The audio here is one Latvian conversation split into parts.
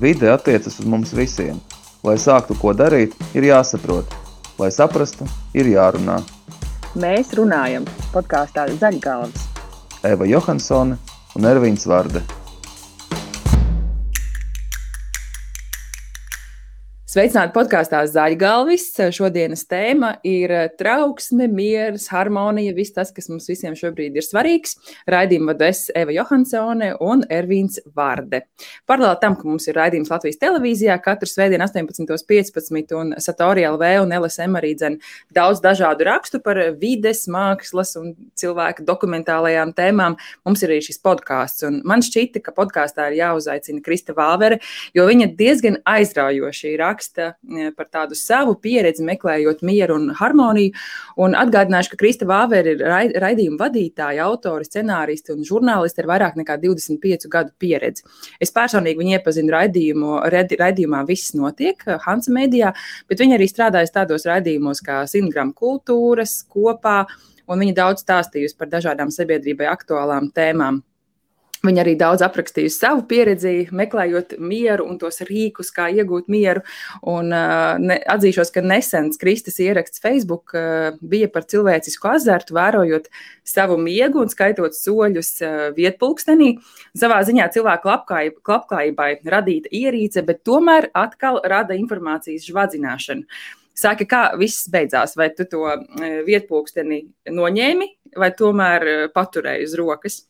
Vide attiecas uz mums visiem. Lai sāktu ko darīt, ir jāsaprot. Lai saprastu, ir jārunā. Mēs runājam podkāstā Zaļgalvas. Eva Johansone un Ervīns Vārde. Sveicināti podkāstā Zaļgalvis. Šodienas tēma ir trauksme, miers, harmonija, viss tas, kas mums visiem šobrīd ir svarīgs. Raidījumu vadu es Eva Johansone un Ervīns Vārde. Paralēli tam, ka mums ir raidījums Latvijas televīzijā katru svētdienu 18.15 un Satori LV un LSM arī dzen daudz dažādu rakstu par vides, mākslas un cilvēku dokumentālajām tēmām. Mums ir arī šis podkāsts. Man šķita, ka podkāstā ir jāuzaicina Krista Vāvere, jo viņa diezgan aizraujoši raksta raksta e, par tādu savu pieredzi, meklējot mieru un harmoniju. Un atgādināšu, ka Krista Vāvera ir raidījuma vadītāja, autora, scenāriste un žurnāliste ar vairāk nekā 25 gadu pieredzi. Es personīgi viņu iepazinu raidījumu, raidījumā Viss notiek Hansa Medijā, bet viņa arī strādājas tādos raidījumos kā Simtgram kultūras kopā, un viņa daudz stāstījusi par dažādām sabiedrībai aktuālām tēmām. Viņa arī daudz aprakstījusi savu pieredzi, meklējot mieru un tos rīkus, kā iegūt mieru. Un, ne, atzīšos, ka nesens Kristus ieraksts Facebook bija par cilvēcisku azartu, vērojot savu miegu un skaitot soļus vietpulkstenī. Savā ziņā cilvēku labklājībai radīta ierīce, bet tomēr atkal rada informācijas žvadzināšanu. Saka, kā viss beidzās? Vai tu to vietpulksteni noņēmi, vai tomēr paturēji uz rokas?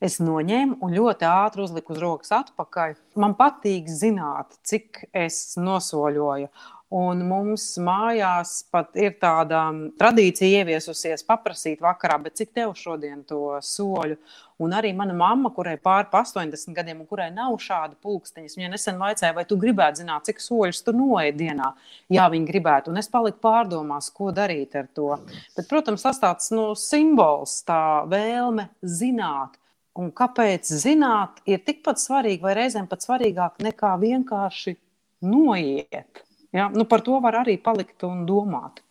Es noņēmu un ļoti ātri uzliku uz rokas atpakaļ. Man patīk zināt, cik es nosoļoju. Un mums mājās pat ir tāda tradīcija ieviesusies, paprasīt vakarā, bet cik tev šodien to soļu? Un arī mana mamma, kurai pāri 80 gadiem, un kurai nav šāda pulksteņa, viņa nesen vaicāja, vai tu gribētu zināt, cik soļus tu noej dienā. Jā, viņa gribētu, un es paliku pārdomās, ko darīt ar to. Bet, protams, tas tāds nu, simbols, tā vēlme zināt, Un kāpēc zināt ir tikpat svarīgi, vai reizēm pat svarīgāk nekā vienkārši noiet? Ja? Nu, par to var arī palikt un domāt.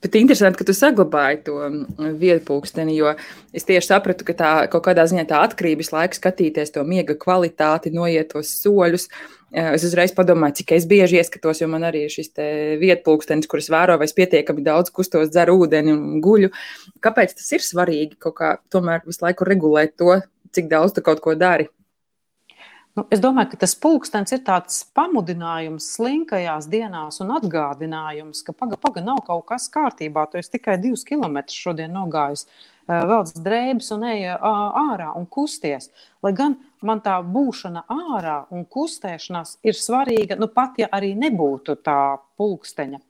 Bet interesanti, ka tu saglabāji to mm, vietpūksteni, jo es tieši sapratu, ka tā kaut kādā ziņā tā atkarības laika skatīties to miega kvalitāti, noiet tos soļus. Es uzreiz padomāju, cik es bieži ieskatos, jo man arī ir šis vietpūkstenis, kurus vēro, vai es pietiekami daudz kustos, dzeru ūdeni un guļu. Kāpēc tas ir svarīgi kaut kā tomēr visu laiku regulēt to, cik daudz tu kaut ko dari? Nu, es domāju, ka tas pulkstenis ir tāds pamudinājums slinkajās dienās un atgādinājums, ka paga, paga nav kaut kas kārtībā. Tu esi tikai divus kilometrus šodien nogājis, velc drēbes un ej ārā un kusties. Lai gan man tā būšana ārā un kustēšanās ir svarīga, nu pat ja arī nebūtu tā pulksteņa.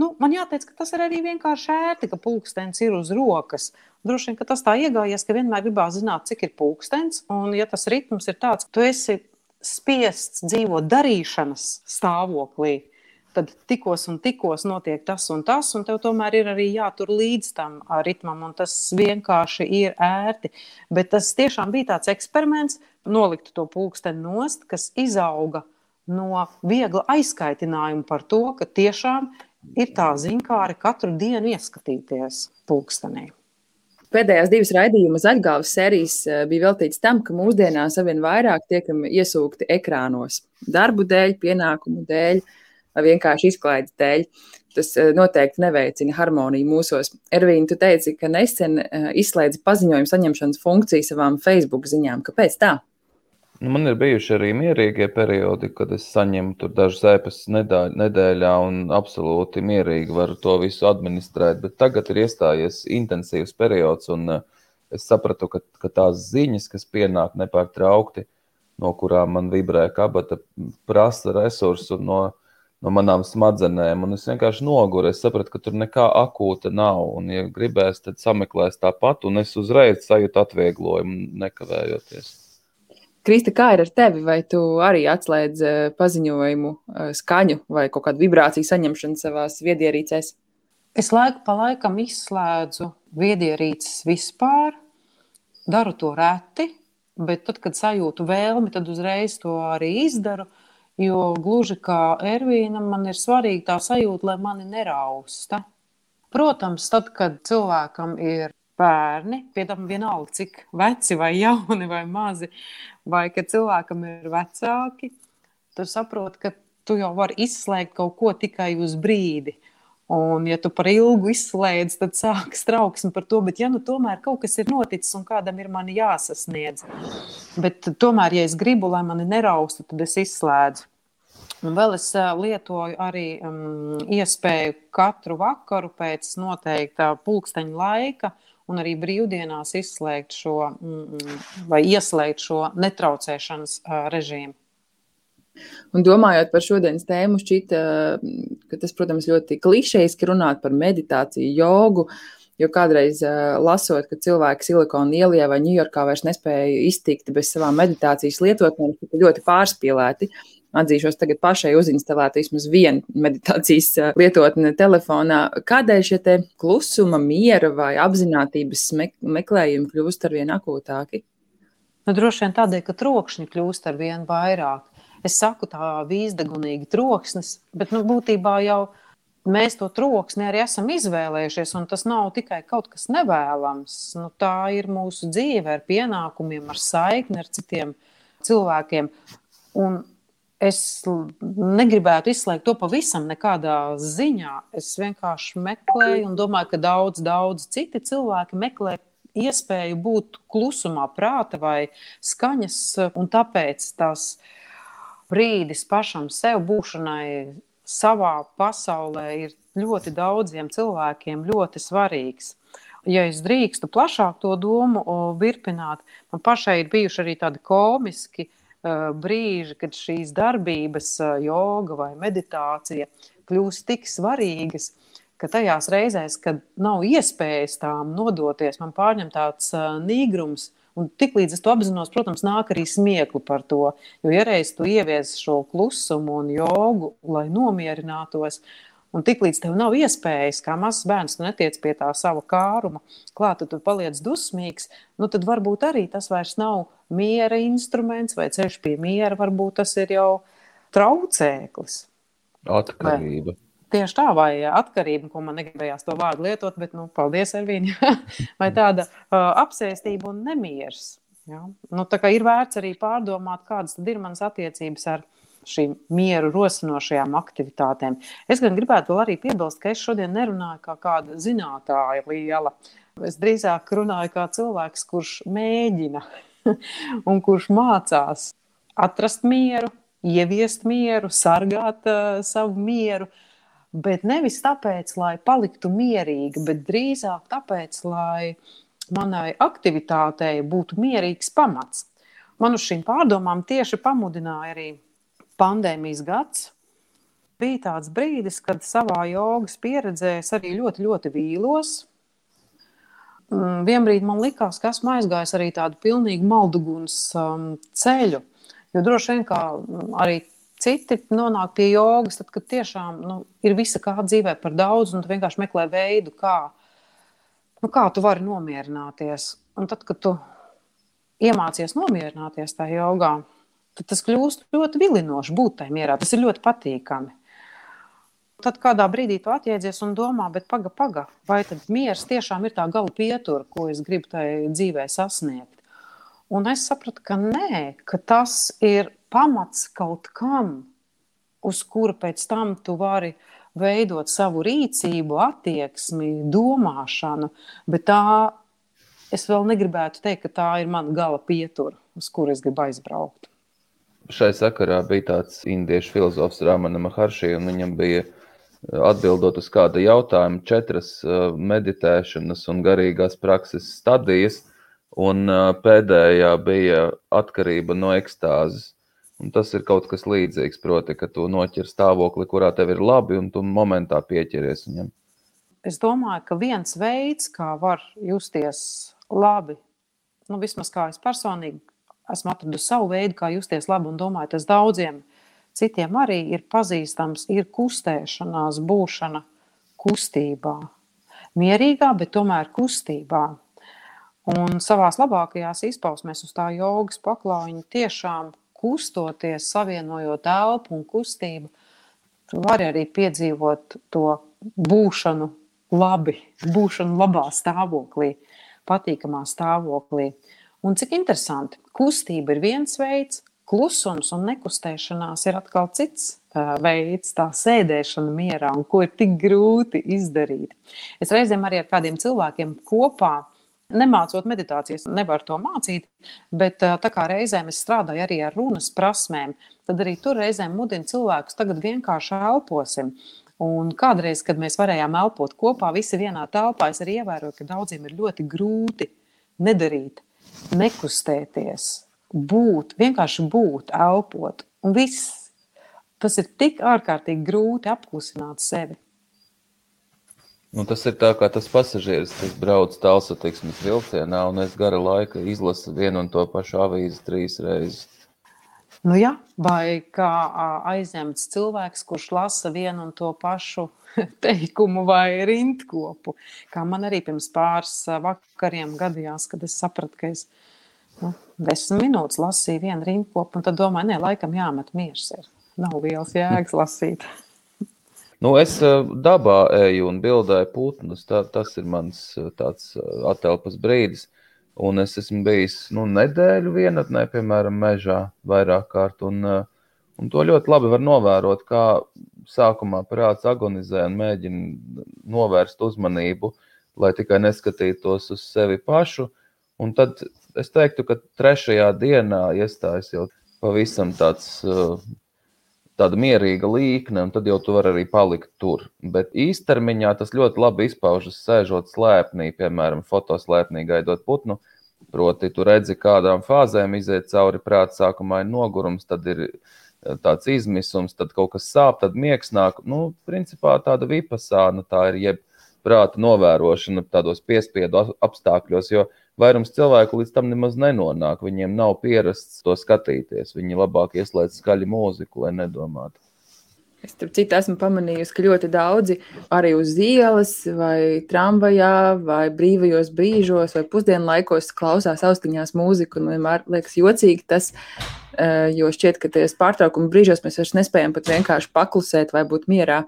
Nu, man jāteic, ka tas ir arī vienkārši ērti, ka pulkstenis ir uz rokas. Droši vien tas tā iegājies, ka vienmēr gribās zināt, cik ir pulkstenis. Un, ja tas ritms ir tāds, ka tu esi spiests dzīvot darīšanas stāvoklī, tad tikos un tikos notiek tas un tas, un tev tomēr ir arī jātur līdz tam ritmam, un tas vienkārši ir ērti. Bet tas tiešām bija tāds eksperiments, nolikt to pulksteni nost, kas izauga no viegla aizkaitinājuma par to, ka tiešām ir tā zinkāri katru dienu ieskatīties pulkstenī. Pēdējās divas raidījuma zaļgāvas sērijas bija veltītas tam, ka mūsdienās arvien vairāk tiekam iesūkti ekrānos. Darbu dēļ, pienākumu dēļ, vai vienkārši izklaides dēļ. Tas eh, noteikti neveicina harmoniju mūsos. Ervīna, tu teici, ka nesen eh, izslēdzi paziņojumu saņemšanas funkciju savām Facebook ziņām. Kāpēc tā? Nu, man ir bijuši arī mierīgie periodi, kad es saņemu tur dažus ēpastus nedēļā un absolūti mierīgi varu to visu administrēt. Bet tagad ir iestājies intensīvs periods, un uh, es sapratu, ka, ka tās ziņas, kas pienāk nepārtraukti, no kurām man vibrē kabata, prasa resursu no, no manām smadzenēm. Un es vienkārši noguru. Es sapratu, ka tur nekā akūta nav. Un, ja gribēs, tad sameklēs tāpat, un es uzreiz sajūtu atvieglojumu, nekavējoties. Krista, kā ir ar tevi? Vai tu arī atslēdz eh, paziņojumu, eh, skaņu vai kaut kādu vibrāciju saņemšanu savās viedierīcēs? Es laiku pa laikam izslēdzu viedierīces vispār, daru to reti, bet tad, kad sajūtu vēlmi, tad uzreiz to arī izdaru. Jo gluži kā Ervīna, man ir svarīgi tā sajūta, lai mani nerausta. Protams, tad, kad cilvēkam ir bērni, pie tam vienalga, cik veci vai jauni vai mazi, vai ka cilvēkam ir vecāki, tu saproti, ka tu jau vari izslēgt kaut ko tikai uz brīdi. Un, ja tu par ilgu izslēdz, tad sākas trauksme par to. Bet, ja nu tomēr kaut kas ir noticis un kādam ir jāsasniedz, bet tomēr, ja es gribu, lai mani neraustu, tad es izslēdzu. Un vēl es lietoju arī um, iespēju katru vakaru pēc noteikta pulksteņa laika un arī brīvdienās izslēgt šo mm, vai ieslēgt šo netraucēšanas uh, režīmu. Un domājot par šodienas tēmu, šķita, ka tas, protams, ļoti klišejiski runāt par meditāciju, jogu. Jo kādreiz lasot, ka cilvēki Silikona ielā vai Ņujorkā vairs nespēja iztikt bez savām meditācijas lietotnēm, tas ir ļoti pārspīlēti. Atzīšos, tagad pašai uzinstalēt vismaz vienu meditācijas lietotni telefonā. Kādēļ šie klusuma, miera vai apziņotības meklējumi kļūst ar vien akūtāki? Nu, droši vien tādēļ, ka trokšņi kļūst ar vien vairāk. Es saku tā vīzdegunīgi troksnis, bet nu, būtībā jau mēs to troksni arī esam izvēlējušies, tas nav tikai kaut kas nevēlams. Nu, tā ir mūsu dzīve ar pienākumiem, ar saikni ar citiem cilvēkiem. Un es negribētu izslēgt to pavisam nekādā ziņā. Es vienkārši meklēju un domāju, ka daudz, daudz citi cilvēki meklē iespēju būt klusumā, prāta vai skaņas, un tāpēc ir brīdis pašam sev būšanai savā pasaulē ir ļoti daudziem cilvēkiem ļoti svarīgs. Ja es drīkstu plašāk to domu virpināt, man pašai ir bijuši arī tādi komiski brīži, kad šīs darbības, uh, joga vai meditācija kļūst tik svarīgas, ka tajās reizēs, kad nav iespējas tām nodoties, man pārņem tāds uh, nīgrums, Un tiklīdz es to apzinos, protams, nāk arī smieklu par to. Jo, ja reiz tu ievies šo klusumu un jogu, lai nomierinātos, un tiklīdz tev nav iespējas, kā mazs bērns, tu netiec pie tā sava kāruma, klāt, tu paliec dusmīgs, nu tad varbūt arī tas vairs nav miera instruments vai ceļš pie miera, varbūt tas ir jau traucēklis. Atkarība. Vai? Tieši tā, vai atkarība, ko man negribējās to vārdu lietot, bet, nu, paldies, Ervīna, vai tāda uh, apsēstība un nemieris. Ja? Nu, tā kā ir vērts arī pārdomāt, kādas ir manas attiecības ar šīm mieru rosinošajām aktivitātēm. Es gan gribētu arī piebilst, ka es šodien nerunāju kā kāda zinātāja liela. Es drīzāk runāju kā cilvēks, kurš mēģina un kurš mācās atrast mieru, ieviest mieru, sargāt uh, savu mieru. Bet nevis tāpēc, lai paliktu mierīga, bet drīzāk tāpēc, lai manai aktivitātei būtu mierīgs pamats. Man uz šīm pārdomām tieši pamudināja arī pandēmijas gads. Bija tāds brīdis, kad savā jogas pieredzē es arī ļoti, ļoti vīlos. Mm, vienbrīd man likās, ka esmu aizgājis arī tādu pilnīgu malduguns um, ceļu. Jo droši vien, kā arī Citi nonāk pie jogas, tad, kad tiešām nu, ir visa kā dzīvē par daudz, un tu vienkārši meklē veidu, kā, nu, kā tu vari nomierināties. Un tad, kad tu iemācies nomierināties tajā jogā, tad tas kļūst ļoti vilinoši būt tajā mierā. Tas ir ļoti patīkami. Tad kādā brīdī tu atjēdzies un domā, bet paga, paga, vai tad miers tiešām ir tā gala pietura, ko es gribu tajā dzīvē sasniegt. Un es sapratu, ka nē, ka tas ir pamats kaut kam, uz kura pēc tam tu vari veidot savu rīcību, attieksmi, domāšanu. Bet tā es vēl negribētu teikt, ka tā ir mana gala pietura, uz kuru es gribu aizbraukt. Šai sakarā bija tāds indiešu filozofs Rāmana Maharšī, un viņam bija atbildot uz kādu jautājumu, četras meditēšanas un garīgās prakses stadijas, un pēdējā bija atkarība no ekstāzes. Un tas ir kaut kas līdzīgs, proti, ka tu noķer stāvokli, kurā tev ir labi, un tu momentā pieķeries viņam. Es domāju, ka viens veids, kā var justies labi, nu, vismaz kā es personīgi esmu atradusi savu veidu, kā justies labi, un domāju, tas daudziem citiem arī ir pazīstams, ir kustēšanās, būšana kustībā. Mierīgā, bet tomēr kustībā. Un savā labākajās izpausmēs uz tā jogas paklājiņa tiešām kustoties, savienojot elpu un kustību, tu vari arī piedzīvot to būšanu labi, būšanu labā stāvoklī, patīkamā stāvoklī. Un cik interesanti, kustība ir viens veids, klusums un nekustēšanās ir atkal cits veids, tā sēdēšana mierā, un ko ir tik grūti izdarīt. Es reizēm arī ar kādiem cilvēkiem kopā nemācot meditācijas, nevaru to mācīt, bet tā kā reizēm es strādāju arī ar runas prasmēm, tad arī tur reizēm mudinu cilvēkus tagad vienkārši elposim. Un kādreiz, kad mēs varējām elpot kopā, visi vienā telpā, es arī ievēroju, ka daudziem ir ļoti grūti nedarīt, nekustēties, būt, vienkārši būt, elpot. Un viss tas ir tik ārkārtīgi grūti apklusināt sevi. Nu, tas ir tā kā tas pasažieris, kas brauc tālsatiksmes vilcienā, un es gara laika izlasu vienu un to pašu avīzi trīs reizes. Nu, jā, vai kā aizņemts cilvēks, kurš lasa vienu un to pašu teikumu vai rindkopu. Kā man arī pirms pāris vakariem gadījās, kad es sapratu, ka es nu, desmit minūtes lasīju vienu rindkopu, un tad domāju, nē, laikam jāmet miers. Ir. Nav liels jēgas lasīt. Nu, es dabā eju un bildēju putnus. Tā, tas ir mans tāds atelpas brīdis. Un es esmu bijis nu, nedēļu vienatnē, piemēram, mežā vairāk kārt. Un, un to ļoti labi var novērot, kā sākumā prāts agonizē un mēģina novērst uzmanību, lai tikai neskatītos uz sevi pašu. Un tad es teiktu, ka trešajā dienā iestājas jau pavisam tāds tāda mierīga līkne, un tad jau tu vari arī palikt tur. Bet īstermiņā tas ļoti labi izpaužas sēžot slēpnī, piemēram, fotoslēpnī gaidot putnu. Proti, tu redzi, kādām fāzēm iziet cauri prāta sākumā ir nogurums, tad ir eh, tāds izmisums, tad kaut kas sāp, tad miegs nāk. Nu, principā tāda vipasāna tā ir, jeb prāta novērošana tādos piespiedu apstākļos, jo vairums cilvēku līdz tam nemaz nenonāk. Viņiem nav pierasts to skatīties. Viņi labāk ieslēdz skaļu mūziku, lai nedomātu. Es tur citu esmu pamanījusi, ka ļoti daudzi arī uz ielas, vai tramvajā, vai brīvajos brīžos, vai pusdienlaikos klausās austiņās mūziku. Man vienmēr liekas jocīgi tas, eh, jo šķiet, ka tajos pārtraukuma brīžos mēs vairs nespējam pat vienkārši paklusēt vai būt mierā.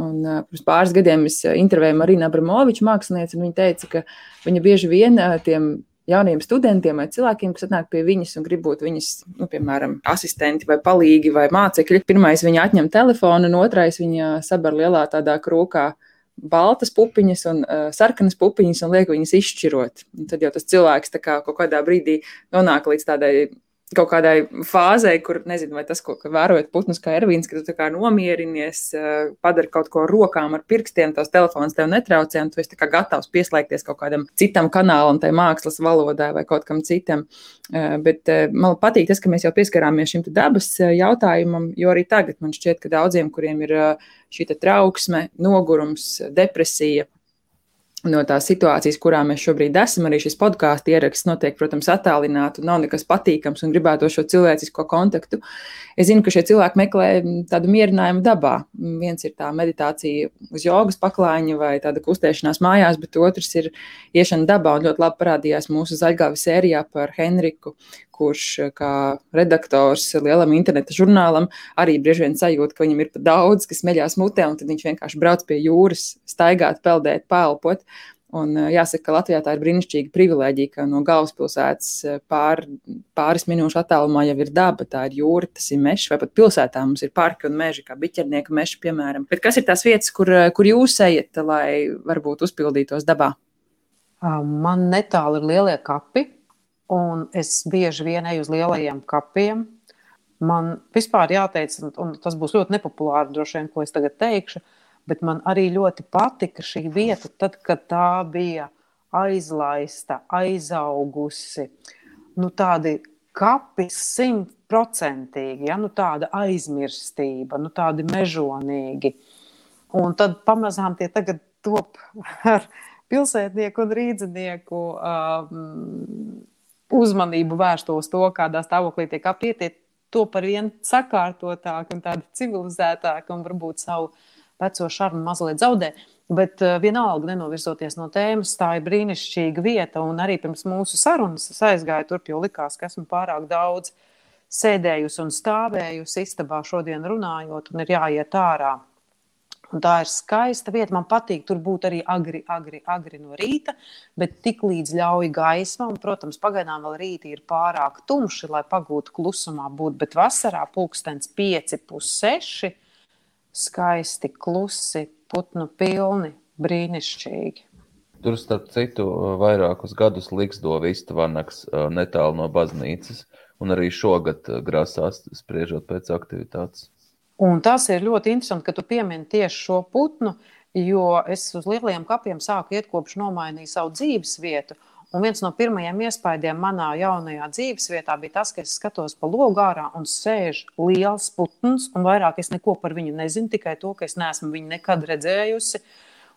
Un, uh, pirms pāris gadiem es intervēju Marinu Abramoviču, mākslinieci, un viņa teica, ka viņa bieži vien uh, tiem jauniem studentiem vai cilvēkiem, kas atnāk pie viņas un grib būt viņas, nu, piemēram, asistenti vai palīgi vai mācekļi. Pirmais viņa atņem telefonu, un otrais viņa sabar lielā tādā krūkā baltas pupiņas un uh, sarkanas pupiņas un liek viņas izšķirot. Un tad jau tas cilvēks kā, kaut kādā brīdī nonāk līdz tādai kaut kādai fāzē, kur nezinu, vai tas, ko vērojat putnus kā Ervīns, ka tu kā nomierinies, eh, padari kaut ko rokām, ar pirkstiem, tās telefons tev netraucē, un tu esi gatavs pieslēgties kaut kādam citam kanālam, tai mākslas valodai vai kaut kam citam. Eh, bet eh, man patīk tas, ka mēs jau pieskarāmies šim dabas jautājumam, jo arī tagad man šķiet, ka daudziem, kuriem ir šī trauksme, nogurums, depresija, no tās situācijas, kurā mēs šobrīd esam. Arī šis podkāstu ieraksts notiek, protams, attālināti, nav nekas patīkams un gribētu šo cilvēcisko kontaktu. Es zinu, ka šie cilvēki meklē tādu mierinājumu dabā. Viens ir tā meditācija uz jogas paklājiņa vai tāda kustēšanās mājās, bet otrs ir iešana dabā. Un ļoti labi parādījās mūsu zaļgāvi sērijā par Henriku, kurš kā redaktors lielam interneta žurnālam arī bieži vien sajūt, ka viņam ir pat daudz, kas meļās mutē, un tad viņš vienkārši brauc pie jūras, staigāt, peldēt, pelpot. Un jāsaka, ka Latvijā tā ir brīnišķīga privilēģija, ka no galvaspilsētas pār, pāris minūšu attālumā jau ir daba, tā ir jūra, tas ir mežs, vai pat pilsētā mums ir parki un meži, kā biķernieka meži, piemēram. Bet kas ir tās vietas, kur, kur jūs ejat, lai varbūt uzpildītos dabā? Man netālu ir lielie kapi, un es bieži vien eju uz lielajiem kapiem. Man vispār jāteic, un tas būs ļoti nepopulāri, droši vien, ko es tagad teikšu, bet man arī ļoti patika šī vieta, tad, kad tā bija aizlaista, aizaugusi. Nu, tādi kapi simtprocentīgi, ja? nu, tāda aizmirstība, nu, tādi mežonīgi. Un tad pamazām tie tagad top ar pilsētnieku un rīdzinieku um, uzmanību vērst uz to, kādā stāvoklī tiek apietiet, to par vien sakārtotāk un tādu civilizētāk un varbūt savu veco šarmu mazliet zaudē. Bet uh, vienalga, nenovirzoties no tēmas, tā ir brīnišķīga vieta. Un arī pirms mūsu sarunas es aizgāju turp, jo likās, ka esmu pārāk daudz sēdējusi un stāvējusi istabā šodien runājot, un ir jāiet ārā. Un tā ir skaista vieta. Man patīk tur būt arī agri, agri, agri no rīta, bet tik līdz ļauj gaisma. Un, protams, pagaidām vēl rītī ir pārāk tumši, lai pagūtu klusumā būt. Bet vasarā pulkstenis 5, 6, skaisti, klusi, putnu pilni, brīnišķīgi. Tur, starp citu, vairākus gadus Ligzdo Vistvanaks netālu no baznīcas, un arī šogad grasās spriežot pēc aktivitātes. Un tas ir ļoti interesanti, ka tu piemini tieši šo putnu, jo es uz lielajiem kapiem sāku iet kopš nomainīju savu dzīves vietu. Un viens no pirmajiem iespaidiem manā jaunajā dzīvesvietā bija tas, ka es skatos pa logu ārā un sēž liels putns, un vairāk es neko par viņu nezinu, tikai to, ka es neesmu viņu nekad redzējusi.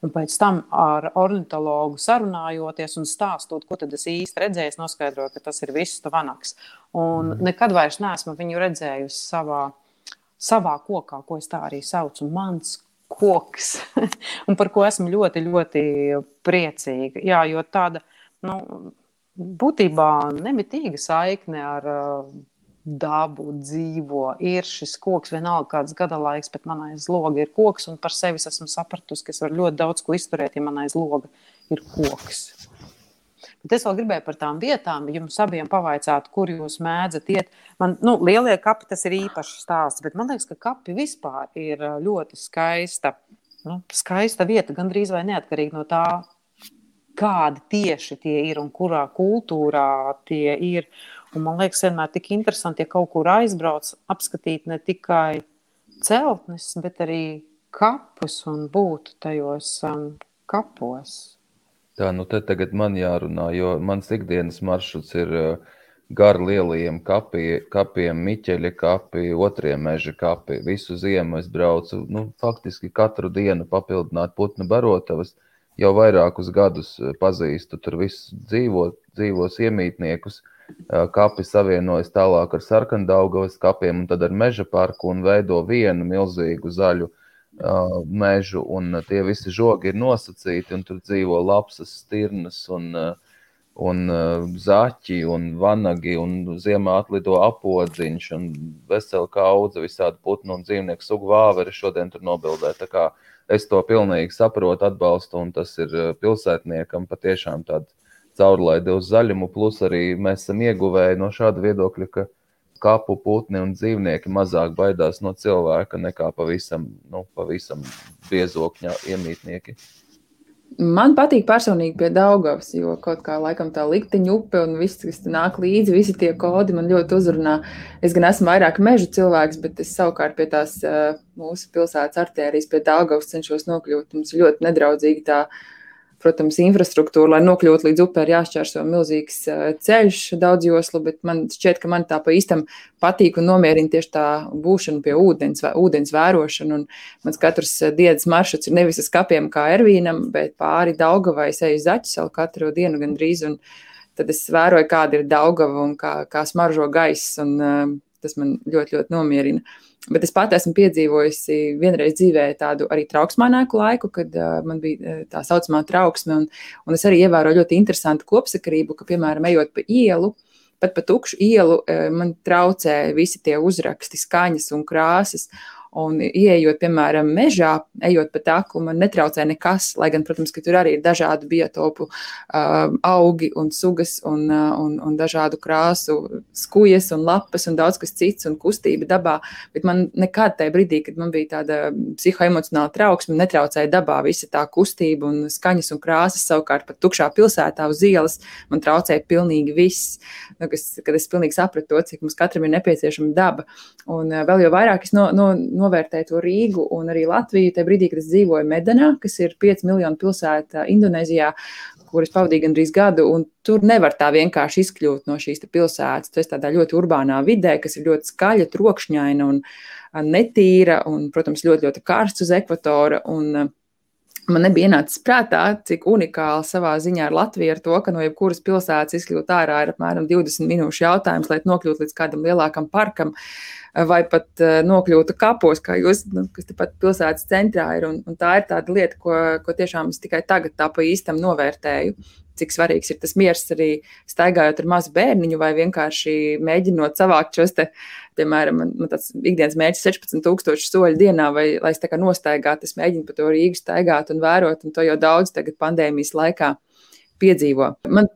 Un pēc tam ar ornitologu sarunājoties un stāstot, ko tad es īsti redzēju, noskaidroju, ka tas ir viss vanaks. Un mm. nekad vairs neesmu viņu redzējusi savā, savā kokā, ko es tā arī saucu. Mans koks, un par ko esmu ļoti, ļoti priecīga. Jā, jo tāda nu, būtībā nemitīga saikne ar dabu dzīvo. Ir šis koks, vienalga kāds gada laiks, bet manā aiz loga ir koks, un par sevi esmu sapratusi, ka es varu ļoti daudz ko izturēt, ja manā aiz loga ir koks. Bet es vēl gribēju par tām vietām, jums abiem pavaicāt, kur jūs mēdzat iet. Man, nu, lielie kapi tas ir īpašs stāsts, bet man liekas, ka kapi vispār ir ļoti skaista, nu, skaista vieta, gandrīz vai neatkarīgi no tā, kādi tieši tie ir un kurā kultūrā tie ir. Un man liekas, vienmēr tik interesanti, ja kaut kur aizbrauc, apskatīt ne tikai celtnes, bet arī kapus un būt tajos um, kapos. Tā, nu te tagad man jārunā, jo mans ikdienas maršruts ir uh, gar lielajiem kapi, kapiem, Miķeļa kapi, otriem meža kapi. Visu ziemu es braucu, nu, faktiski katru dienu papildināt putnu barotavas. Jau vairākus gadus uh, pazīstu tur visus dzīvo, dzīvos iemītniekus. Uh, kapi savienojas tālāk ar sarkandaugavas kapiem un tad ar meža parku un veido vienu milzīgu zaļu uh, mežu. Un tie visi žogi ir nosacīti un tur dzīvo lapsas, stirnas un, uh, un uh, zaķi un vanagi un ziemā atlido apodziņš un vesela kaudze visādi putnu un dzīvnieku sugu vāveri šodien tur nobildē. Tā kā es to pilnīgi saprotu, atbalstu un tas ir pilsētniekam patiešām tāds caurlaidi uz zaļumu, plus arī mēs esam ieguvēji no šāda viedokļa, ka kapu putni un dzīvnieki mazāk baidās no cilvēka nekā pavisam, nu, pavisam biezokņa iemītnieki. Man patīk personīgi pie Daugavas, jo kaut kā laikam tā likteņa upe un viss, kas nāk līdzi, visi tie kodi man ļoti uzrunā. Es gan esmu vairāk meža cilvēks, bet es savukārt pie tās mūsu pilsētas artērijas, pie Daugavas cenšos nokļūt. Mums ļoti nedraudzīgi tā uh, protams, infrastruktūra, lai nokļūtu līdz upē, ir jāšķērso milzīgs ceļš, daudz joslu, bet man šķiet, ka man tā pa īstam patīk un nomierina tieši tā būšana pie ūdens, vai ūdens vērošana. Un mans katrs dienas maršruts ir nevis uz kapiem kā Ervīnam, bet pāri Daugavai eju zaķu savu katru dienu gandrīz. Un tad es vēroju, kāda ir Daugava un kā, kā smaržo gaiss, un uh, tas man ļoti, ļoti nomierina. Bet es pat esmu piedzīvojusi vienreiz dzīvē tādu arī trauksmānāku laiku, kad uh, man bija tā saucamā trauksme. Un, un es arī ievēroju ļoti interesantu kopsakarību, ka, piemēram, ejot pa ielu, pat pa tukšu ielu, man traucē visi tie uzraksti, skaņas un krāsas. Un, ieejot, piemēram, mežā, ejot pa taku, man netraucē nekas. Lai gan, protams, ka tur arī ir dažādu biotopu uh, augi un sugas un, uh, un, un dažādu krāsu skujas un lapas un daudz kas cits un kustība dabā. Bet man nekad tajā brīdī, kad man bija tāda psihoemocionāla trauksme, netraucēja dabā visa tā kustība un skaņas un krāsas. Savukārt pat tukšā pilsētā uz ielas man traucēja pilnīgi viss. Nu, kas, kad es pilnīgi sapratu to, cik mums katram ir nepieciešama daba. Un uh, vēl jau vairāk es no, no, novērtēju to Rīgu un arī Latviju. Tajā brīdī, kad es dzīvoju Medanā, kas ir 5 miljonu pilsēta Indonēzijā, kuras pavadīju gandrīz gadu, un tur nevar tā vienkārši izkļūt no šīs pilsētas. Tas tādā ļoti urbānā vidē, kas ir ļoti skaļa, trokšņaina un netīra, un, protams, ļoti, ļoti karsts uz ekvatora. Un, Man nebija ienācis prātā, cik unikāli savā ziņā ir Latvija ar to, ka no jebkuras pilsētas izkļūt ārā ir apmēram 20 minūšu jautājums, lai nokļūtu līdz kādam lielākam parkam. Uh, vai pat uh, nokļūtu kapos, kā jūs, nu, kas tepat pilsētas centrā ir. Un, un tā ir tāda lieta, ko, ko tiešām es tikai tagad tā pa īstam novērtēju. Cik svarīgs ir tas miers arī staigājot ar mazu bērniņu vai vienkārši mēģinot savākt šos te, piemēram, man, man tāds ikdienas mērķis 16,000 soļu dienā, vai lai es tā kā nostaigātu, es mēģinu pa to Rīgu staigāt un vērot, un to jau daudz tagad pandēmijas laikā piedzīvo. Man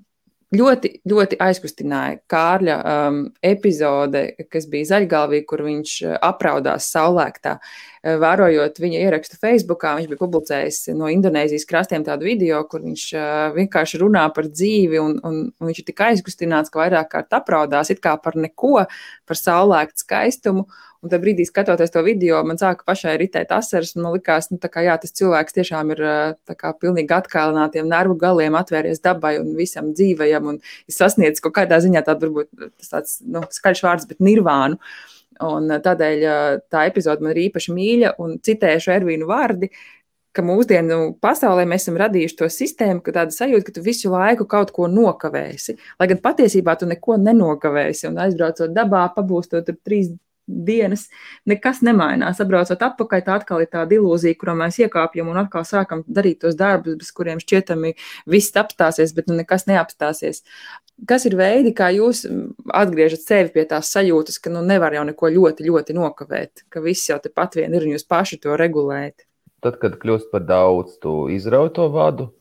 ļoti, ļoti aizkustināja Kārļa um, epizode, kas bija Zaļgalvī, kur viņš uh, apraudās saulēktā. Uh, vērojot viņa ierakstu Facebookā, viņš bija publicējis no Indonēzijas krastiem tādu video, kur viņš uh, vienkārši runā par dzīvi, un, un, un viņš ir tik aizkustināts, ka vairāk kārt apraudās it kā par neko, par saulēktu skaistumu. Un tajā brīdī, skatoties to video, man sāka pašai ritēt asaras. Man likās, nu, ka jā, tas cilvēks tiešām ir kā, pilnīgi atkalinātiem nervu galiem, atvērties dabai un visam dzīvajam. Un ir sasniedzis kaut kādā ziņā tādu, varbūt tāds nu, skaļš vārds, bet nirvānu. Un tādēļ tā epizode man ir īpaši mīļa un citēšu Ervīnu vārdi. Ka mūsdienu pasaulē mēs esam radījuši to sistēmu, ka tāda sajūta, ka tu visu laiku kaut ko nokavēsi. Lai gan patiesībā tu neko nenokavēsi. Un aizbraucot dabā, pabūstot tur trīs dienas nekas nemainās. Atbraucot atpakaļ, tā atkal ir tāda ilūzija, kurā mēs iekāpjam un atkal sākam darīt tos darbus, bez kuriem šķietami viss apstāsies, bet nu nekas neapstāsies. Kas ir veidi, kā jūs atgriežat sevi pie tās sajūtas, ka nu nevar jau neko ļoti, ļoti nokavēt, ka viss jau tepat vien ir un jūs paši to regulējat? Tad, kad kļūst par daudz, tu izrauj to vadu,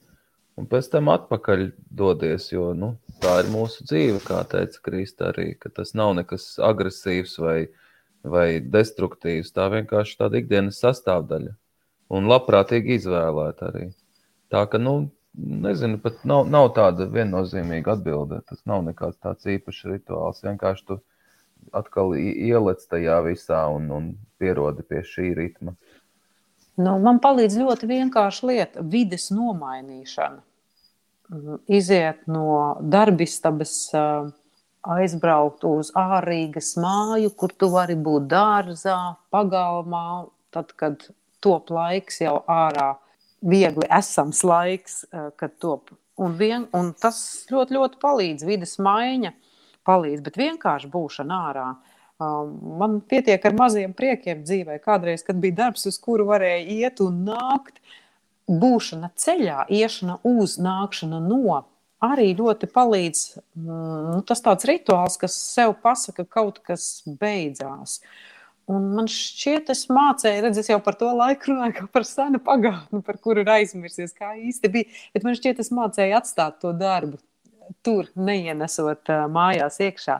un pēc tam atpakaļ dodies, jo nu, tā ir mūsu dzīve, kā teica Krista arī, tas nav nekas agresīvs vai vai destruktīvs. Tā vienkārši tāda ikdienas sastāvdaļa un labprātīgi izvēlēta arī. Tā ka, nu, nezinu, pat nav, nav tāda viennozīmīga atbilde. Tas nav nekāds tāds īpašs rituāls. Vienkārši tu atkal ielec tajā visā un, un pierodi pie šī ritma. Nu, man palīdz ļoti vienkārša lieta - vides nomainīšana. Iziet no darbistabas uh, aizbraukt uz ārīgas māju, kur tu vari būt dārzā, pagalmā, tad, kad top laiks jau ārā, viegli esams laiks, eh, kad top. Un, vien, un tas ļoti, ļoti palīdz, vidas maiņa palīdz, bet vienkārši būšana ārā. Um, man pietiek ar maziem priekiem dzīvē. Kādreiz, kad bija darbs, uz kuru varēja iet un nākt, būšana ceļā, iešana uz, nākšana no, arī ļoti palīdz mm, nu, tas tāds rituāls, kas sev pasaka, ka kaut kas beidzās. Un man šķiet, es mācīju, redzēju, jau par to laiku runāju, kā par senu pagātni, par kuru ir aizmirsies, kā īsti bija. Bet man šķiet, es mācīju atstāt to darbu. Tur neienesot uh, mājās iekšā.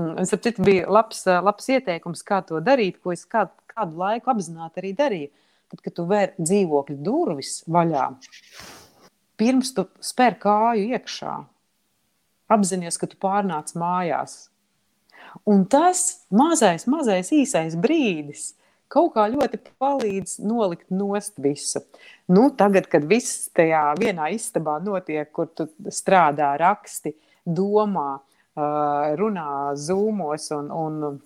Un tas bija labs, labs ieteikums, kā to darīt, ko es kādu, kādu laiku apzināti arī darīju. Tad, kad tu vēr dzīvokļu durvis vaļā, pirms tu spēr kāju iekšā, apzināties, ka tu pārnāc mājās. Un tas mazais, mazais īsais brīdis kaut kā ļoti palīdz nolikt nost visu. Nu, tagad, kad viss tajā vienā istabā notiek, kur tu strādā, raksti, domā, runā zūmos un, un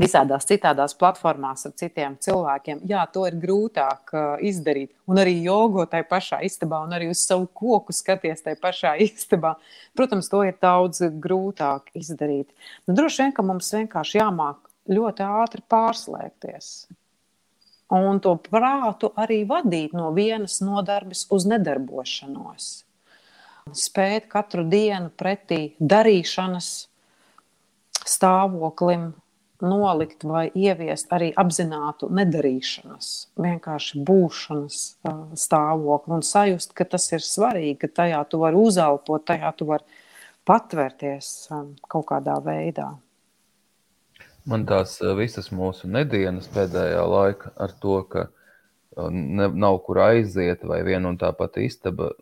visādās citādās platformās ar citiem cilvēkiem. Jā, to ir grūtāk izdarīt. Un arī jogo tajā pašā istabā, un arī uz savu koku skaties tajā pašā istabā. Protams, to ir daudz grūtāk izdarīt. Nu, droši vien, ka mums vienkārši jāmāk ļoti ātri pārslēgties. Un to prātu arī vadīt no vienas nodarbes uz nedarbošanos. Spēt katru dienu pretī darīšanas stāvoklim, nolikt vai ieviest arī apzinātu nedarīšanas, vienkārši būšanas stāvokli un sajust, ka tas ir svarīgi, ka tajā tu vari uzelpot, tajā tu vari patvērties kaut kādā veidā. Man tās visas mūsu nedēļas pēdējā laika ar to, ka ne, nav kur aiziet, vai viena un tā pati istaba,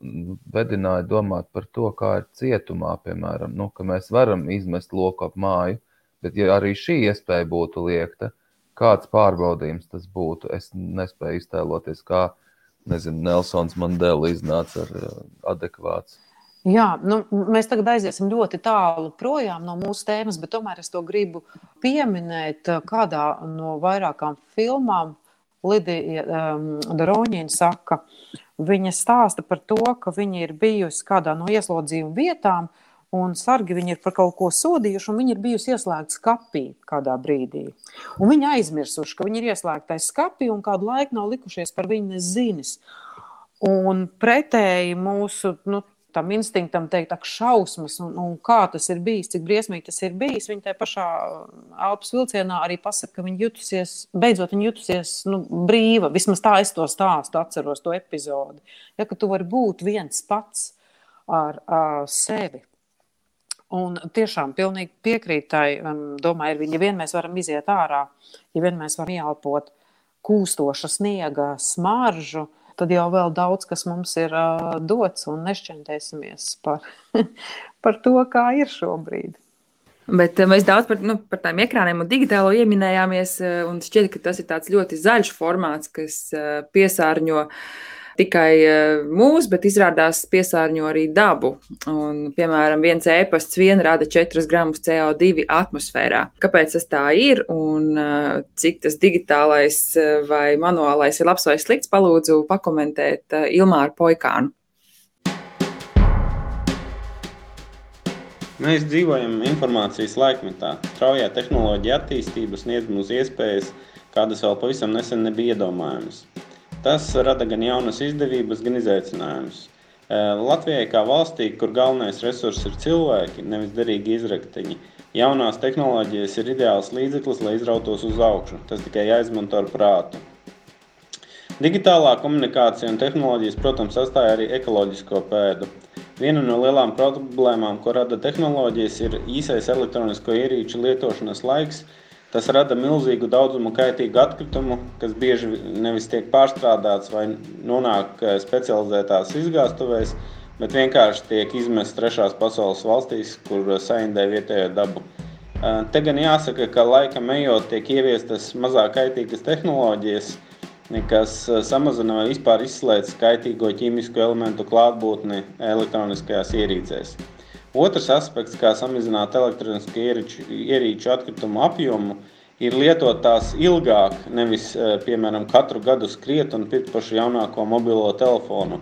vedināja domāt par to, kā ir cietumā, piemēram, nu, ka mēs varam izmest loku ap māju, Bet, ja arī šī iespēja būtu liekta, kāds pārbaudījums tas būtu, es nespēju iztēloties, kā nezinu, Nelsons Mandela iznāca ar uh, adekvāts. Jā, nu, mēs tagad aiziesim ļoti tālu projām no mūsu tēmas, bet tomēr es to gribu pieminēt uh, kādā no vairākām filmām. Lidija um, Dārņina saka, viņa stāsta par to, ka viņa ir bijusi kādā no ieslodzījuma vietām, un sargi viņu ir par kaut ko sodījuši, un viņi ir bijusi ieslēgta skapī kādā brīdī. Un viņi aizmirsuši, ka viņi ir ieslēgta skapī, un kādu laiku nav likušies par viņu zinis. Un pretēji mūsu nu, tam instinktam teikt, ak, šausmas, un, un kā tas ir bijis, cik briesmīgi tas ir bijis. Viņa tajā pašā elpas vilcienā arī pasaka, ka viņa jutusies, beidzot, viņa jutusies nu, brīva. Vismaz tā es to stāstu, atceros to epizodi. Ja, tu vari būt viens pats ar uh, sevi. Un tiešām pilnīgi piekrītai, um, domāju, ir, ja vien mēs varam iziet ārā, ja vien mēs varam ieelpot kūstoša sniega smaržu, uh, tad jau vēl daudz kas mums ir uh, dots un nešķentēsimies par, par to, kā ir šobrīd. Bet mēs daudz par, nu, par tādiem ekrāniem un digitālo ieminējāmies, un šķiet, ka tas ir ļoti zaļš formāts, kas piesārņo uh, tikai eh, mūs, bet izrādās piesārņo arī dabu. Un, piemēram, viens ēpasts vien rada 4 gramus CO2 atmosfērā. Kāpēc tas tā ir un eh, cik tas digitālais eh, vai manuālais ir labs vai slikts, palūdzu pakomentēt Ilmāru Poikānu. Mēs dzīvojam informācijas laikmetā. Straujā tehnoloģija attīstība sniedz mums iespējas, kādas vēl pavisam nesen nebija iedomājamas. Tas rada gan jaunas izdevības, gan izaicinājumus. Latvijai kā valstī, kur galvenais resurs ir cilvēki, nevis derīgi izrakteņi, jaunās tehnoloģijas ir ideāls līdzeklis, lai izrautos uz augšu. Tas tikai jāizmanto ar prātu. Digitālā komunikācija un tehnoloģijas, protams, atstāja arī ekoloģisko pēdu. Viena no lielām problēmām, ko rada tehnoloģijas, ir īsais elektronisko ierīču lietošanas laiks, Tas rada milzīgu daudzumu kaitīgu atkritumu, kas bieži nevis tiek pārstrādāts vai nonāk eh, specializētās izgāstuvēs, bet vienkārši tiek izmests trešās pasaules valstīs, kur saindē vietējo dabu. Eh, te gan jāsaka, ka laikam ejot tiek ieviestas mazāk kaitīgas tehnoloģijas, kas eh, samazina vai vispār izslēdz kaitīgo ķīmisko elementu klātbūtni elektroniskajās ierīcēs. Otrs aspekts, kā samazināt elektronisko ierīču, ierīču atkritumu apjomu, ir lietot tās ilgāk, nevis, eh, piemēram, katru gadu skriet un pirkt pašu jaunāko mobilo telefonu,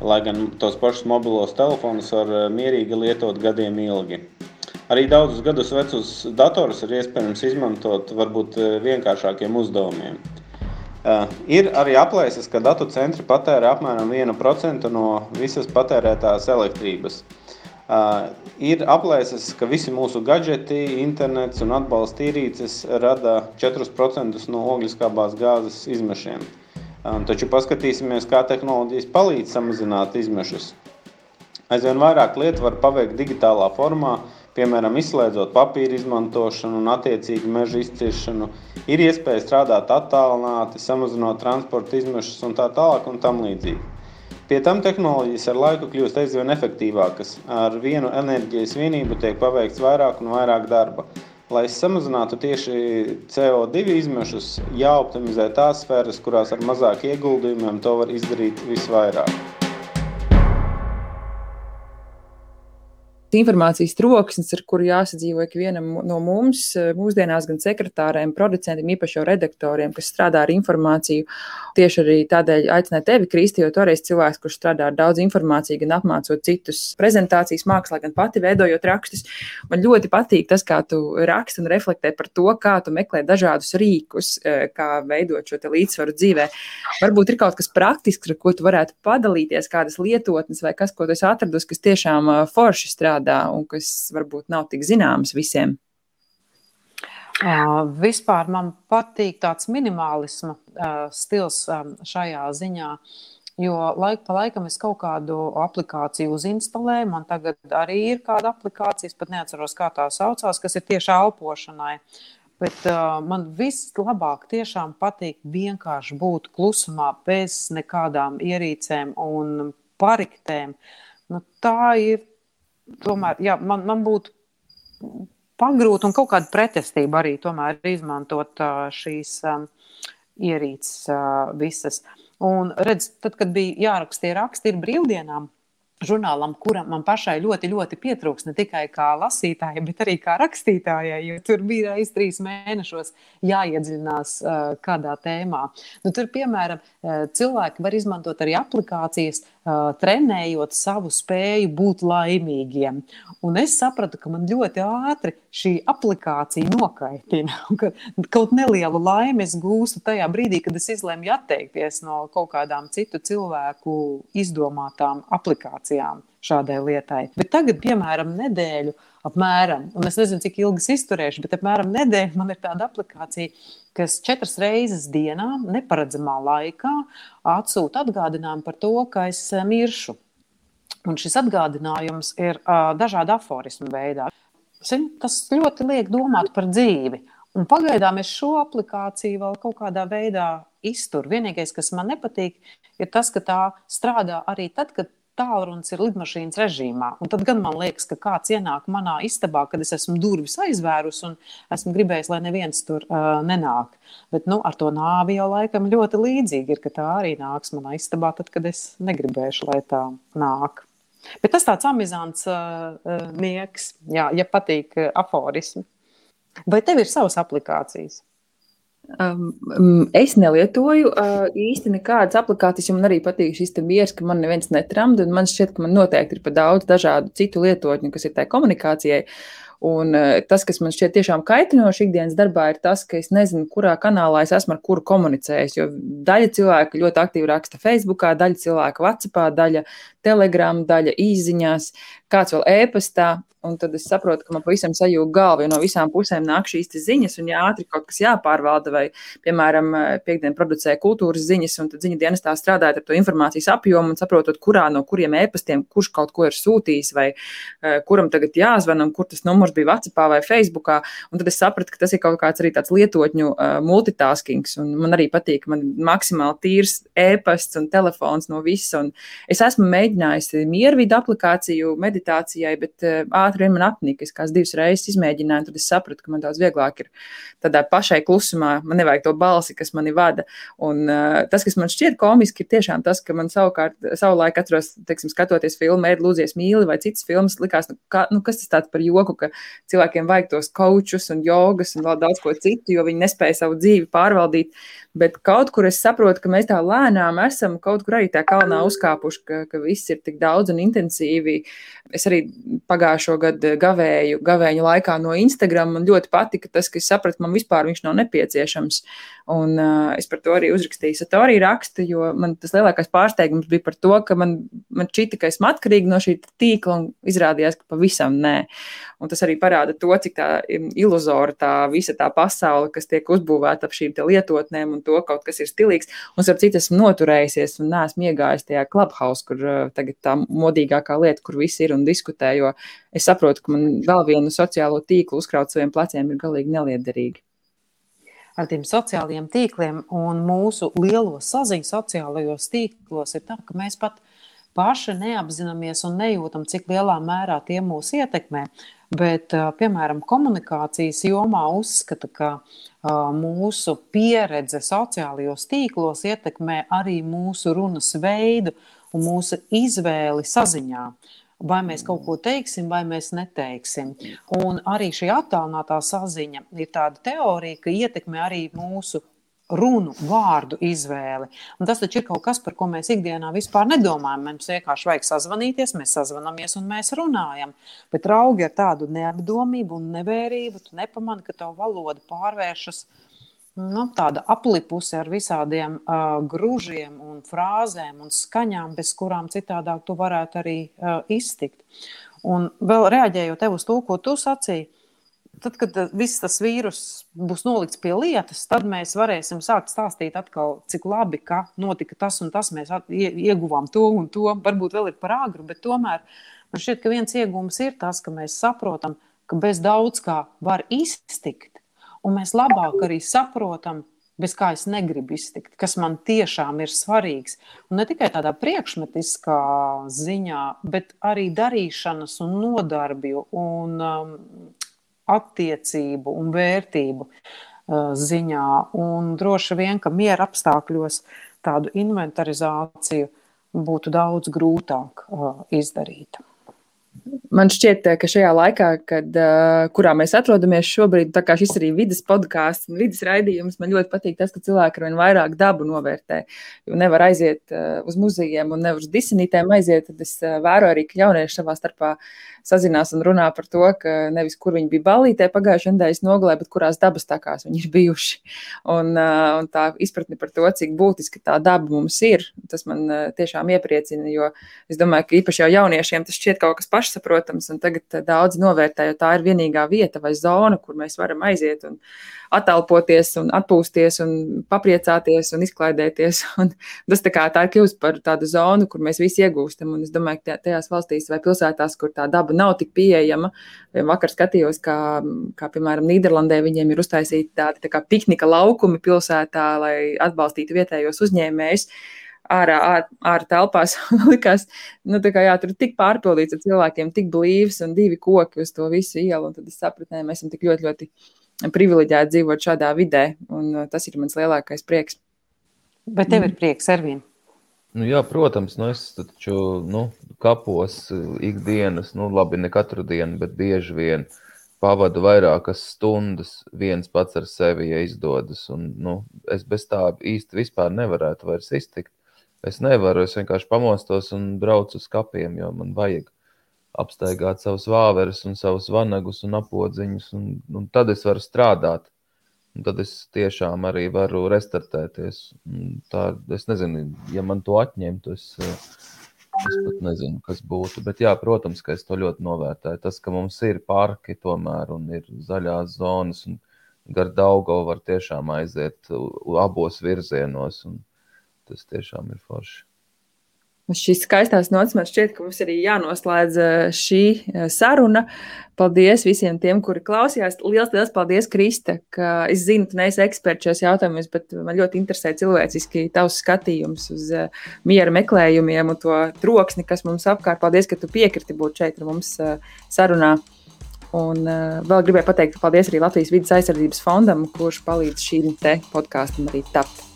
lai gan tos pašus mobilos telefonus var eh, mierīgi lietot gadiem ilgi. Arī daudzus gadus vecus datorus ir iespējams izmantot varbūt eh, vienkāršākiem uzdevumiem. Uh, ir arī aplēses, ka datu centri patērē apmēram 1% no visas patērētās elektrības. Uh, ir aplēses, ka visi mūsu gadgeti, internets un atbalsta ierīces rada 4% no ogliskābās gāzes izmešiem. Um, taču paskatīsimies, kā tehnoloģijas palīdz samazināt izmešus. Aizvien vairāk lietu var paveikt digitālā formā, piemēram, izslēdzot papīra izmantošanu un attiecīgi meža izciršanu. Ir iespēja strādāt attālināti, samazinot transporta izmešus un tā tālāk un tam līdzīgi. Pie tam tehnoloģijas ar laiku kļūst aizvien efektīvākas. Ar vienu enerģijas vienību tiek paveikts vairāk un vairāk darba. Lai samazinātu tieši CO2 izmešus, jāoptimizē tās sfēras, kurās ar mazāk ieguldījumiem to var izdarīt visvairāk. Informācijas troksnis, ar kuru jāsadzīvo ikvienam no mums, mūsdienās gan sekretāriem, producentiem, īpaši jau redaktoriem, kas strādā ar informāciju. Tieši arī tādēļ aicināju tevi, Kristi, jo toreiz cilvēks, kurš strādā ar daudz informāciju, gan apmācot citus prezentācijas mākslā, gan pati veidojot rakstus. Man ļoti patīk tas, kā tu raksti un reflektē par to, kā tu meklē dažādus rīkus, e, kā veidot šo līdzsvaru dzīvē. Varbūt ir kaut kas praktisks, ar ko tu varētu padalīties, kādas lietotnes vai kas, ko tu esi atradusi, kas tiešām e, forši strādā strādā un kas varbūt nav tik zināms visiem? Uh, vispār man patīk tāds minimālisma uh, stils um, šajā ziņā. Jo laika pa laikam es kaut kādu aplikāciju uzinstalēju. Man tagad arī ir kāda aplikācija, es pat neatceros, kā tā saucās, kas ir tieši elpošanai. Bet uh, man vislabāk tiešām patīk vienkārši būt klusumā, bez nekādām ierīcēm un pariktēm. Nu, tā ir tomēr jā, man, man būtu pagrūti un kaut kāda pretestība arī tomēr izmantot šīs ierīces visas. Un redz, tad, kad bija jāraksta tie raksti, ir brīvdienām žurnālam, kuram man pašai ļoti, ļoti pietrūks ne tikai kā lasītājai, bet arī kā rakstītājai, jo tur bija reizes trīs mēnešos jāiedziļinās uh, kādā tēmā. Nu, tur, piemēram, cilvēki var izmantot arī aplikācijas, uh, trenējot savu spēju būt laimīgiem. Un es sapratu, ka man ļoti ātri šī aplikācija nokaitina, ka kaut nelielu laimi es gūstu tajā brīdī, kad es izlēmu atteikties no kaut kādām citu cilvēku izdomātām aplikācijām. Šādai lietai. Bet tagad, piemēram, nedēļu, apmēram, un es nezinu, cik ilgi es izturēšu, bet apmēram nedēļu man ir tāda aplikācija, kas četras reizes dienā, neparedzamā laikā, atsūta atgādinājumu par to, ka es eh, miršu. Un šis atgādinājums ir uh, dažādu aforismu veidā. Zin, tas ļoti liek domāt par dzīvi. Un pagaidām es šo aplikāciju vēl kaut kādā veidā izturu. Vienīgais, kas man nepatīk, ir tas, ka tā strādā arī tad, kad tālrunis ir lidmašīnas režīmā. Un tad gan man liekas, ka kāds ienāk manā istabā, kad es esmu durvis aizvērus un esmu gribējis, lai neviens tur uh, nenāk. Bet nu, ar to nāvi jau laikam ļoti līdzīgi ir, ka tā arī nāks manā istabā, tad, kad es negribēšu, lai tā nāk. Bet tas tāds amizants uh, nieks, jā, ja patīk uh, aforismi. Vai tev ir savas aplikācijas? Um, es nelietoju uh, īsti nekādas aplikācijas, jo man arī patīk šis miers, ka man neviens netramda. Man šķiet, ka man noteikti ir pa daudz dažādu citu lietotņu, kas ir tai komunikācijai. Un uh, tas, kas man šķiet tiešām kaitinoši ikdienas darbā, ir tas, ka es nezinu, kurā kanālā es esmu ar kuru komunicējis. Jo daļa cilvēku ļoti aktīvi raksta Facebook, daļa cilvēku WhatsApp, daļa Telegram, daļa īsiņās, kāds vēl e-pastā. Un tad es saprotu, ka man pavisam sajūta galva, jo no visām pusēm nāk šīs ziņas, un ja ātri kaut kas jāpārvalda, vai, piemēram, piekdien producēja kultūras ziņas, un tad ziņu dienestā strādājot ar to informācijas apjomu un saprotot, kurā no kuriem e-pastiem kurš kaut ko ir sūtījis, vai uh, kuram tagad jāzvan, un kur tas numurs bija WhatsApp vai Facebook. Un tad es sapratu, ka tas ir kaut kāds arī tāds lietotņu uh, multitaskings, un man arī patīk, man maksimāli tīrs e-pasts un telefons no visa. Un es esmu mēģinājusi miervidu aplikāciju meditācijai, bet uh, ātri vien man apnika. Es kāds divas reizes izmēģināju, tad es sapratu, ka man daudz vieglāk ir tādā pašai klusumā. Man nevajag to balsi, kas mani vada. Un uh, tas, kas man šķiet komiski, ir tiešām tas, ka man savukārt, savulaik atceros, teiksim, skatoties filmu, Ēd Lūdzies mīli vai citas filmas, likās, nu, kā, nu, kas tas tāds par joku, ka cilvēkiem vajag tos kočus un jogas un vēl daudz ko citu, jo viņi nespēja savu dzīvi pārvaldīt. Bet kaut kur es saprotu, ka mēs tā lēnām esam kaut kur arī tā kalnā uzkāpuši, ka, ka viss ir tik daudz un intensīvi. Es arī pagājušo gadu gavēju, gavēju laikā no Instagram. Man ļoti patika tas, ka es sapratu, man vispār viņš nav nepieciešams. Un uh, es par to arī uzrakstīju satoriju rakstu, jo man tas lielākais pārsteigums bija par to, ka man, man šķita, ka esmu atkarīga no šī tīkla un izrādījās, ka pavisam nē. Un tas arī parāda to, cik tā iluzora tā visa tā pasaule, kas tiek uzbūvēta ap šīm lietotnēm un to kaut kas ir stilīgs. Un, starp citu, esmu noturējusies un neesmu iegājis tajā clubhouse, kur uh, tagad tā modīgākā lieta, kur visi ir un diskutē, jo es saprotu, ka man vēl vienu sociālo tīklu uzkraut saviem pleciem ir galīgi neliederīgi ar tiem sociālajiem tīkliem un mūsu lielo saziņu sociālajos tīklos ir tā, ka mēs pat paši neapzināmies un nejūtam, cik lielā mērā tie mūs ietekmē. Bet, piemēram, komunikācijas jomā uzskata, ka mūsu pieredze sociālajos tīklos ietekmē arī mūsu runas veidu un mūsu izvēli saziņā. Vai mēs kaut ko teiksim, vai mēs neteiksim. Un arī šī attālinātā saziņa ir tāda teorija, ka ietekmē arī mūsu runu, vārdu izvēli. Un tas taču ir kaut kas, par ko mēs ikdienā vispār nedomājam. Mums vienkārši vajag sazvanīties, mēs sazvanāmies un mēs runājam. Bet raugi ar tādu neapdomību un nevērību, tu nepamani, ka tavu valodu pārvēršas nu, tāda aplipusi ar visādiem uh, grūžiem, frāzēm un skaņām, bez kurām citādāk tu varētu arī uh, iztikt. Un vēl reaģējot uz to, ko tu sacīji, tad, kad viss tas vīrus būs nolikts pie lietas, tad mēs varēsim sākt stāstīt atkal, cik labi, ka notika tas un tas, mēs ieguvām to un to. Varbūt vēl ir par āgru, bet tomēr man šķiet, ka viens iegūms ir tas, ka mēs saprotam, ka bez daudz kā var iztikt un mēs labāk arī saprotam, bez kā es negribu iztikt, kas man tiešām ir svarīgs. Un ne tikai tādā priekšmetiskā ziņā, bet arī darīšanas un nodarbju un um, attiecību un vērtību uh, ziņā. Un droši vien, ka miera apstākļos tādu inventarizāciju būtu daudz grūtāk uh, izdarīt. Man šķiet, ka šajā laikā, kad, kurā mēs atrodamies šobrīd, tā kā šis arī vidas podkāsts un vidas raidījums, man ļoti patīk tas, ka cilvēki ar vien vairāk dabu novērtē. Jo nevar aiziet uz muzejiem un nevar uz disenītēm aiziet, tad es vēroju arī, ka jaunieši savā starpā sazinās un runā par to, ka nevis kur viņi bija balītē pagājušajā nedēļas nogalē, bet kurās dabas takās viņi ir bijuši. Un, un tā izpratne par to, cik būtiski tā daba mums ir, tas man tiešām iepriecina, jo es domāju, ka īpaši jau jauniešiem tas šķiet kaut kas pašsaprotams, un tagad daudz novērtē, jo tā ir vienīgā vieta vai zona, kur mēs varam aiziet un attelpoties un atpūsties un papriecāties un izklaidēties. Un tas tā kā tā ir kļūst par tādu zonu, kur mēs visi iegūstam. Un es domāju, ka tajās valstīs vai pilsētās, kur tā daba nav tik pieejama, vakar skatījos, kā, kā piemēram Nīderlandē, viņiem ir uztaisīti tādi tā kā piknika laukumi pilsētā, lai atbalstītu vietējos uzņēmējus ārā, ārā, ārā telpās. likās, nu, kā, jā, tur ir tik pārpildīts ar cilvēkiem, tik blīvs un divi koki uz to visu ielu. Tad es sapratu, ka mēs esam tik ļoti, ļoti privileģēti dzīvot šādā vidē, un uh, tas ir mans lielākais prieks. Bet tev ir prieks, Ervīna? Nu, jā, protams, nu es taču nu, kapos uh, ikdienas, nu labi, ne katru dienu, bet bieži vien pavadu vairākas stundas viens pats ar sevi, ja izdodas. Un, nu, es bez tā īsti vispār nevarētu vairs iztikt. Es nevaru, es vienkārši pamostos un braucu uz kapiem, jo man vajag apstaigāt savus vāverus un savus vanagus un apodziņus, un, un tad es varu strādāt. Un tad es tiešām arī varu restartēties. Tā, es nezinu, ja man to atņemtu, es, es pat nezinu, kas būtu. Bet, jā, protams, ka es to ļoti novērtēju. Tas, ka mums ir parki tomēr un ir zaļās zonas, un gar Daugavu var tiešām aiziet abos virzienos, un tas tiešām ir forši. Uz šīs skaistās nots man šķiet, ka mums arī jānoslēdz eh, šī eh, saruna. Paldies visiem tiem, kuri klausījās. Lielas, liels paldies, Krista, ka es zinu, tu neesi eksperts šajos jautājumos, bet man ļoti interesē cilvēciski tavs skatījums uz eh, miera meklējumiem un to troksni, kas mums apkārt. Paldies, ka tu piekriti būt šeit ar mums sarunā. Un vēl gribēju pateikt paldies arī Latvijas vidas aizsardzības fondam, kurš palīdz šīm te podkāstam arī tapt.